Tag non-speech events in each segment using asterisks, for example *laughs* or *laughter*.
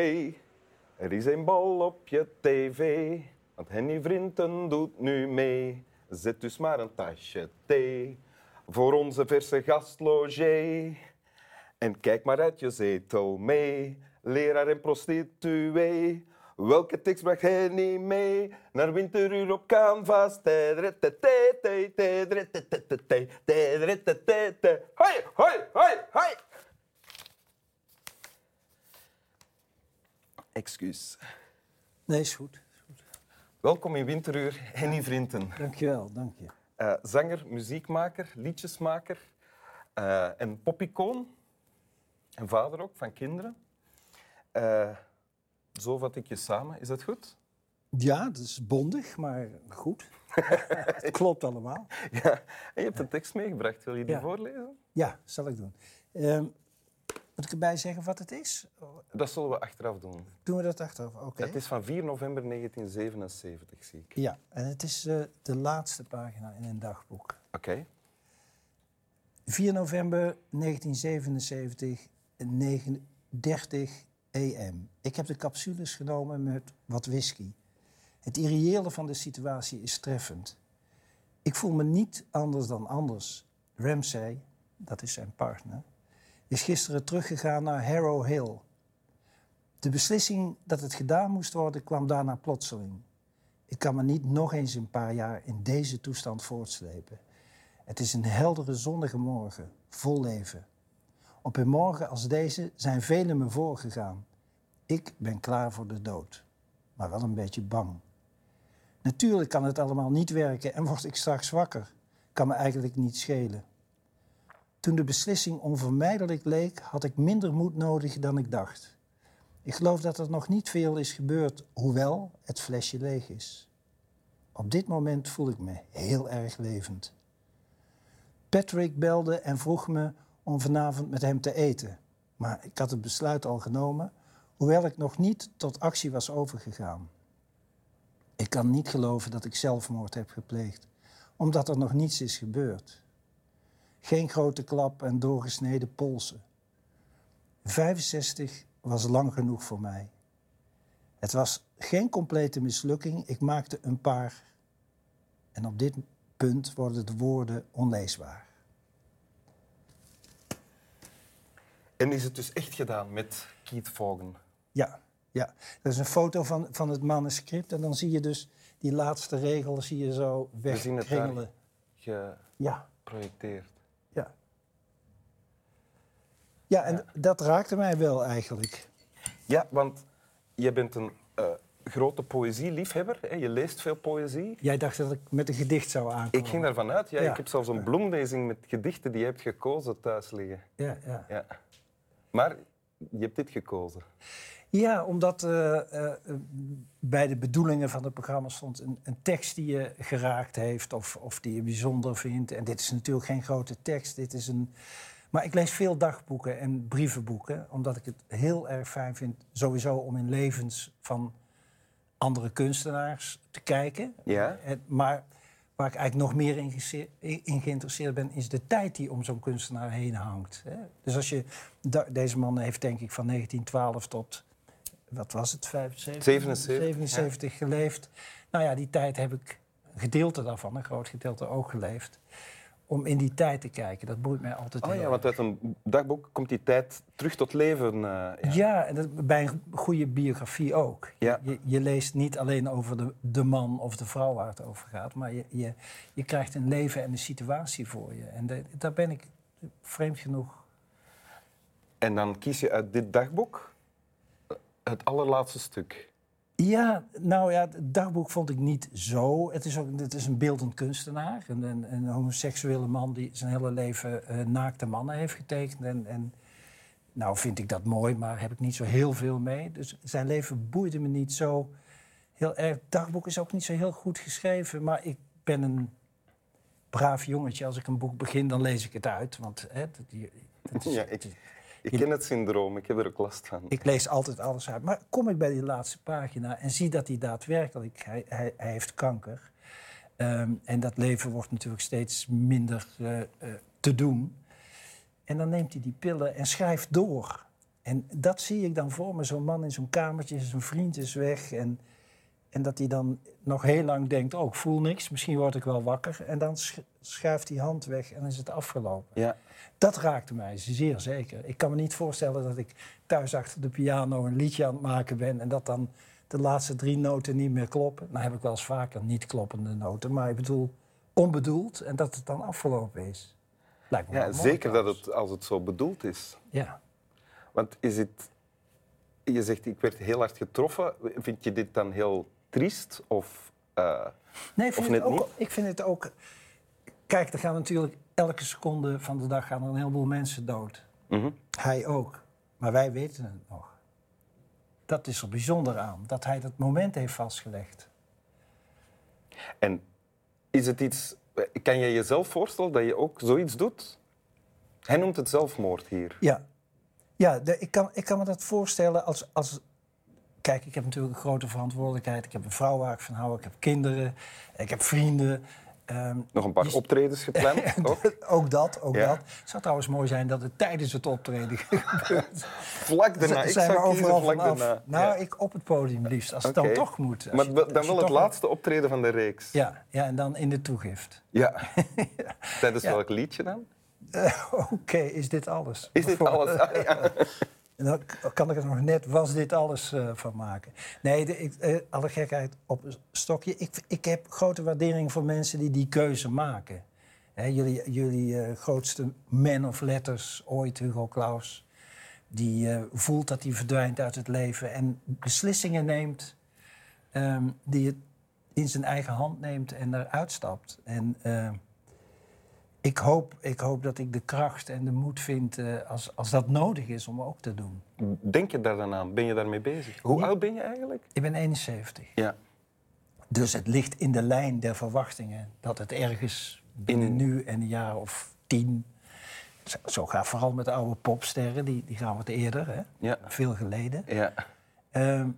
Er is een bal op je tv, want Henny Vrienden doet nu mee. Zet dus maar een tasje thee voor onze verse gastlogé. En kijk maar uit je zetel mee, leraar en prostituee. Welke tekst bracht Henny mee naar winteruur op canvas? Hoi, hoi, hoi, hoi! Excuus. Nee, is goed. Is goed. Welkom in Winteruur, Henny Vrienden. Dankjewel, dank je. Uh, zanger, muziekmaker, liedjesmaker uh, en popicoon. En vader ook van kinderen. Uh, zo vat ik je samen. Is dat goed? Ja, dat is bondig, maar goed. *laughs* Het klopt allemaal. *laughs* Ja. En je hebt een tekst meegebracht. Wil je die Ja. voorlezen? Ja, zal ik doen. Ehm, moet ik erbij zeggen wat het is? Dat zullen we achteraf doen. Doen we dat achteraf? Oké. Het is van 4 november 1977, zie ik. Ja, en het is eh, de laatste pagina in een dagboek. Oké. 4 november 1977, 9.30 am. Ik heb de capsules genomen met wat whisky. Het irreële van de situatie is treffend. Ik voel me niet anders dan anders. Ramsay, dat is zijn partner, is gisteren teruggegaan naar Harrow Hill. De beslissing dat het gedaan moest worden kwam daarna plotseling. Ik kan me niet nog eens een paar jaar in deze toestand voortslepen. Het is een heldere zonnige morgen, vol leven. Op een morgen als deze zijn velen me voorgegaan. Ik ben klaar voor de dood, maar wel een beetje bang. Natuurlijk kan het allemaal niet werken en word ik straks wakker. Kan me eigenlijk niet schelen. Toen de beslissing onvermijdelijk leek, had ik minder moed nodig dan ik dacht. Ik geloof dat er nog niet veel is gebeurd, hoewel het flesje leeg is. Op dit moment voel ik me heel erg levend. Patrick belde en vroeg me om vanavond met hem te eten. Maar ik had het besluit al genomen, hoewel ik nog niet tot actie was overgegaan. Ik kan niet geloven dat ik zelfmoord heb gepleegd, omdat er nog niets is gebeurd. Geen grote klap en doorgesneden polsen. 65 was lang genoeg voor mij. Het was geen complete mislukking, ik maakte een paar. En op dit punt worden de woorden onleesbaar. En is het dus echt gedaan met Keith Vaughan? Ja, ja. Dat is een foto van, van het manuscript en dan zie je dus die laatste regel zie je zo We zien het daar wegkringelen. Ja, geprojecteerd. ja. Ja, en dat raakte mij wel eigenlijk. Ja, want je bent een eh, grote poëzieliefhebber. Hè? Je leest veel poëzie. Jij dacht dat ik met een gedicht zou aankomen. Ik ging daarvan uit. Ja, Ja. Ik heb zelfs een bloemlezing met gedichten die je hebt gekozen thuis liggen. Ja, ja. Ja. Maar je hebt dit gekozen. Ja, omdat eh, eh, bij de bedoelingen van het programma stond een, een tekst die je geraakt heeft of, of die je bijzonder vindt. En dit is natuurlijk geen grote tekst. Dit is een. Maar ik lees veel dagboeken en brievenboeken, omdat ik het heel erg fijn vind, sowieso om in levens van andere kunstenaars te kijken. Ja. Maar waar ik eigenlijk nog meer in, geïnteresseerd ben, is de tijd die om zo'n kunstenaar heen hangt. Dus als je. Deze man heeft denk ik van 1912 tot. Wat was het? 75? 77, 77 geleefd. Nou ja, die tijd heb ik een gedeelte daarvan, een groot gedeelte ook geleefd. Om in die tijd te kijken, dat boeit mij altijd Oh heel ja, erg. want uit een dagboek komt die tijd terug tot leven. eh, ja. Ja, en dat, bij een goede biografie ook. Ja. Je, je leest niet alleen over de, de man of de vrouw waar het over gaat, maar je, je, je krijgt een leven en een situatie voor je. En de- daar ben ik vreemd genoeg. En dan kies je uit dit dagboek het allerlaatste stuk. Ja, nou ja, het dagboek vond ik niet zo. Het is, ook, het is een beeldend kunstenaar. Een, een, een homoseksuele man die zijn hele leven eh, naakte mannen heeft getekend. En, en nou vind ik dat mooi, maar heb ik niet zo heel veel mee. Dus zijn leven boeide me niet zo heel erg. Het dagboek is ook niet zo heel goed geschreven. Maar ik ben een braaf jongetje. Als ik een boek begin, dan lees ik het uit. Want hè, dat, die- dat is- Ja, ik, ik ken het syndroom, ik heb er ook last van. ik lees altijd alles uit. Maar kom ik bij die laatste pagina en zie dat hij daadwerkelijk... Hij, hij, hij heeft kanker. Ehm, en dat leven wordt natuurlijk steeds minder eh, eh, te doen. En dan neemt hij die pillen en schrijft door. En dat zie ik dan voor me, zo'n man in zo'n kamertje, zijn vriend is weg. En, en dat hij dan nog heel lang denkt, oh, ik voel niks, misschien word ik wel wakker. En dan sch- schuift die hand weg en is het afgelopen. Ja. Dat raakte mij zeer zeker. Ik kan me niet voorstellen dat ik thuis achter de piano een liedje aan het maken ben... en dat dan de laatste drie noten niet meer kloppen. Nou heb ik wel eens vaker niet kloppende noten, maar ik bedoel onbedoeld... en dat het dan afgelopen is. Lijkt me Ja, zeker dat het, als het zo bedoeld is. Ja. Want is het... Je zegt, ik werd heel hard getroffen. Vind je dit dan heel triest? Of, eh, Nee, ik vind, Of het net ook, niet? ik vind het ook... Kijk, er gaan natuurlijk elke seconde van de dag gaan er een heleboel mensen dood. mhm. Hij ook. Maar wij weten het nog. Dat is er bijzonder aan, dat hij dat moment heeft vastgelegd. En is het iets... Kan je jezelf voorstellen dat je ook zoiets doet? Hij noemt het zelfmoord hier. Ja, ja de- ik, kan, ik kan me dat voorstellen als, als... Kijk, ik heb natuurlijk een grote verantwoordelijkheid. Ik heb een vrouw waar ik van hou, ik heb kinderen, ik heb vrienden. Ehm, Nog een paar Dus- optredens gepland, *laughs* ook? ook dat, ook Ja. dat. Het zou trouwens mooi zijn dat het tijdens het optreden *laughs* gebeurt. Vlak daarna. Ik zou overal vlak vanaf. daarna. Nou, Ja. ik op het podium liefst, als het dan toch moet. Als Maar je- dan wel het laatste optreden van de reeks. Ja, ja, en dan in de toegift. Ja. *laughs* Tijdens welk liedje dan? Eh, Oké, is dit alles? Is dit alles? Ah, ja. En dan kan ik er nog net, was dit alles eh, van maken? Nee, de, eh, alle gekheid op een stokje. Ik, ik heb grote waardering voor mensen die die keuze maken. Hè, jullie jullie eh, grootste man of letters ooit, Hugo Claus... die voelt dat hij verdwijnt uit het leven... en beslissingen neemt ehm, die het in zijn eigen hand neemt en eruit stapt. En... ik hoop, ik hoop dat ik de kracht en de moed vind eh, als, als dat nodig is om ook te doen. Denk je daar dan aan? Ben je daarmee bezig? Hoe oud ben je eigenlijk? Ik ben 71. Ja. Dus het ligt in de lijn der verwachtingen dat het ergens binnen In- nu en een jaar of tien. Zo, zo gaat vooral met de oude popsterren, die, die gaan wat eerder, hè? Ja. veel geleden. Ja. Ehm,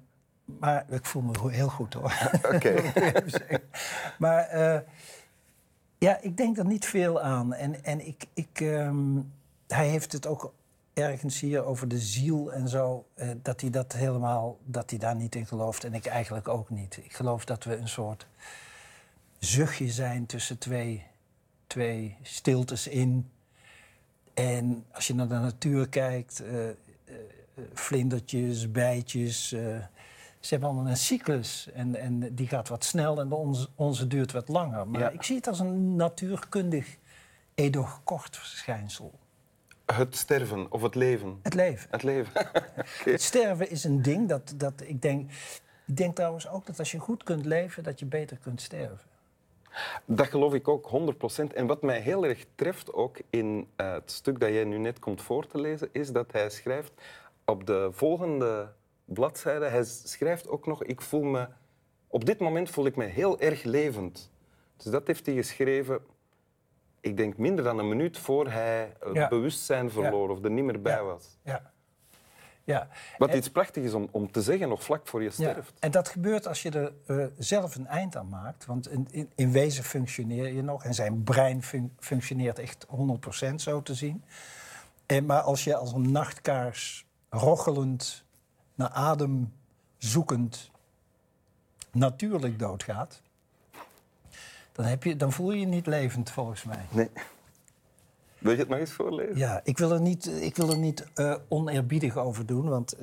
maar ik voel me heel goed hoor. *laughs* Oké. *laughs* Maar eh, ja, ik denk er niet veel aan. En, en ik, ik, ehm, hij heeft het ook ergens hier over de ziel en zo. eh, dat hij dat helemaal, dat hij daar niet in gelooft. En ik eigenlijk ook niet. Ik geloof dat we een soort zuchtje zijn tussen twee, twee stiltes in. En als je naar de natuur kijkt, eh, eh, vlindertjes, bijtjes. Ze hebben allemaal een cyclus en, en die gaat wat snel en onze, onze duurt wat langer. Maar Ja. ik zie het als een natuurkundig edoch kort verschijnsel. Het sterven of het leven? Het leven. Het leven. *laughs* Het sterven is een ding dat, dat ik denk... Ik denk trouwens ook dat als je goed kunt leven, dat je beter kunt sterven. Dat geloof ik ook 100%. En wat mij heel erg treft ook in eh, het stuk dat jij nu net komt voor te lezen, is dat hij schrijft op de volgende bladzijde, hij schrijft ook nog, ik voel me, op dit moment voel ik me heel erg levend. Dus dat heeft hij geschreven, ik denk minder dan een minuut voor hij het Ja. bewustzijn verloor of er niet meer bij Ja. was. Ja. Ja. Wat En- iets prachtig is om, om te zeggen, nog vlak voor je sterft. en dat gebeurt als je er eh, zelf een eind aan maakt. Want in, in, in wezen functioneer je nog. En zijn brein fun- functioneert echt 100% zo te zien. En, maar als je als een nachtkaars rochelend, naar adem zoekend, natuurlijk doodgaat... Dan, heb je, dan voel je je niet levend, volgens mij. Nee. Wil je het nog eens voorlezen? Ja, ik wil er niet, ik wil er niet eh, oneerbiedig over doen, want...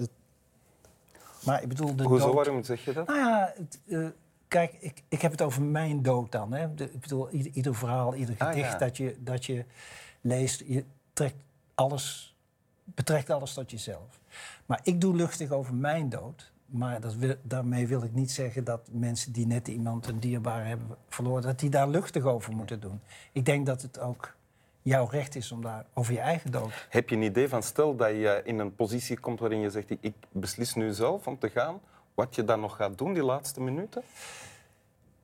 maar ik bedoel, de Hoezo, dood... waarom zeg je dat? Nou ja, het, eh, kijk, ik, ik heb het over mijn dood dan. Hè. De, ik bedoel, ieder, ieder verhaal, ieder Ah, gedicht ja. dat, je, dat je leest, je trekt alles, betrekt alles tot jezelf. Maar ik doe luchtig over mijn dood. Maar dat wil, daarmee wil ik niet zeggen dat mensen die net iemand een dierbaar hebben verloren, dat die daar luchtig over moeten doen. Ik denk dat het ook jouw recht is om daar over je eigen dood. Heb je een idee van, stel dat je in een positie komt waarin je zegt, ik beslis nu zelf om te gaan, wat je dan nog gaat doen die laatste minuten?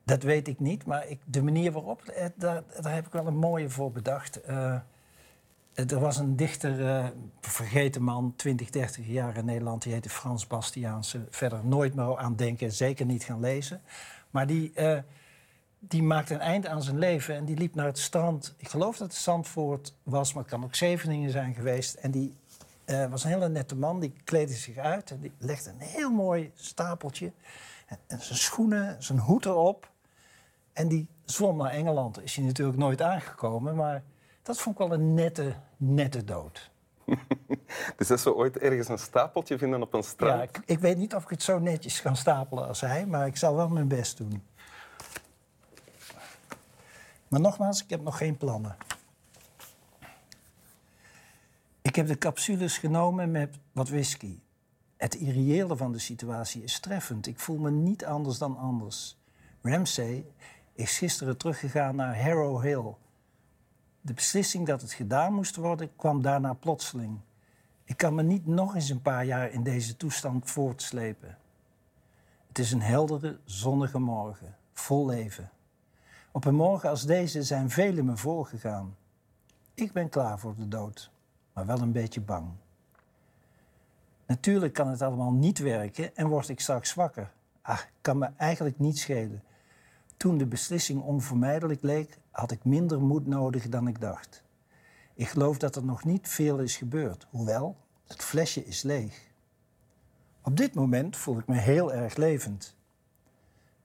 Dat weet ik niet, maar ik, de manier waarop, eh, daar, daar heb ik wel een mooie voor bedacht. Eh, er was een dichter, eh, vergeten man, 20, 30 jaar in Nederland, die heette Frans Bastiaanse. Verder nooit meer aan denken, zeker niet gaan lezen. Maar die, eh, die maakte een eind aan zijn leven en die liep naar het strand. Ik geloof dat het Zandvoort was, maar het kan ook Zeveningen zijn geweest. En die eh, was een hele nette man. Die kleedde zich uit en die legde een heel mooi stapeltje. En, en zijn schoenen, zijn hoed erop. En die zwom naar Engeland. Is hij natuurlijk nooit aangekomen, maar dat vond ik wel een nette, nette dood. *laughs* Dus als we ooit ergens een stapeltje vinden op een strand... Ja, ik, ik weet niet of ik het zo netjes kan stapelen als hij, maar ik zal wel mijn best doen. Maar nogmaals, ik heb nog geen plannen. Ik heb de capsules genomen met wat whisky. Het irreële van de situatie is treffend. Ik voel me niet anders dan anders. Ramsay is gisteren teruggegaan naar Harrow Hill. De beslissing dat het gedaan moest worden kwam daarna plotseling. Ik kan me niet nog eens een paar jaar in deze toestand voortslepen. Het is een heldere, zonnige morgen, vol leven. Op een morgen als deze zijn velen me voorgegaan. Ik ben klaar voor de dood, maar wel een beetje bang. Natuurlijk kan het allemaal niet werken en word ik straks wakker. Ach, kan me eigenlijk niet schelen. Toen de beslissing onvermijdelijk leek, had ik minder moed nodig dan ik dacht. Ik geloof dat er nog niet veel is gebeurd, hoewel het flesje is leeg. Op dit moment voel ik me heel erg levend.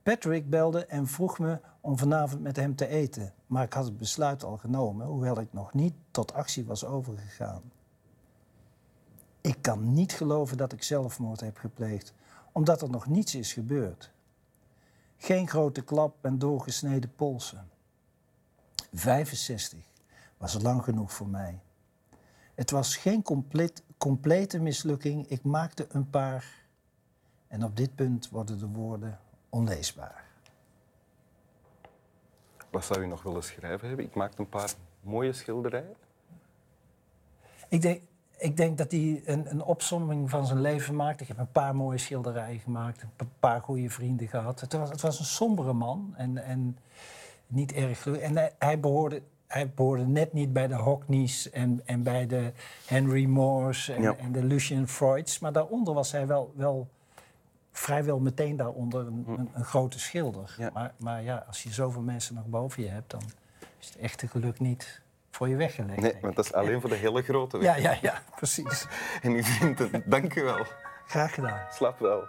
Patrick belde en vroeg me om vanavond met hem te eten, maar ik had het besluit al genomen, hoewel ik nog niet tot actie was overgegaan. Ik kan niet geloven dat ik zelfmoord heb gepleegd, omdat er nog niets is gebeurd. Geen grote klap en doorgesneden polsen. 65 was lang genoeg voor mij. Het was geen compleet, complete mislukking. Ik maakte een paar. En op dit punt worden de woorden onleesbaar. Wat zou u nog willen schrijven hebben? Ik maakte een paar mooie schilderijen. Ik denk, ik denk dat hij een, een opsomming van zijn leven maakt. Ik heb een paar mooie schilderijen gemaakt, een paar goede vrienden gehad. Het was, het was een sombere man en, en niet erg. En hij, hij, behoorde, hij behoorde net niet bij de Hockneys en, en bij de Henry Moores en, Ja. en de Lucien Freuds. Maar daaronder was hij wel, wel vrijwel meteen daaronder een, een, een grote schilder. Ja. Maar, maar ja, als je zoveel mensen nog boven je hebt, dan is het echte geluk niet voor je weggelegd. Nee, want ik. dat is alleen voor de hele grote *laughs* weg. Ja, ja, ja, precies. *laughs* En uw vrienden, dank u wel. Graag gedaan. Slap wel.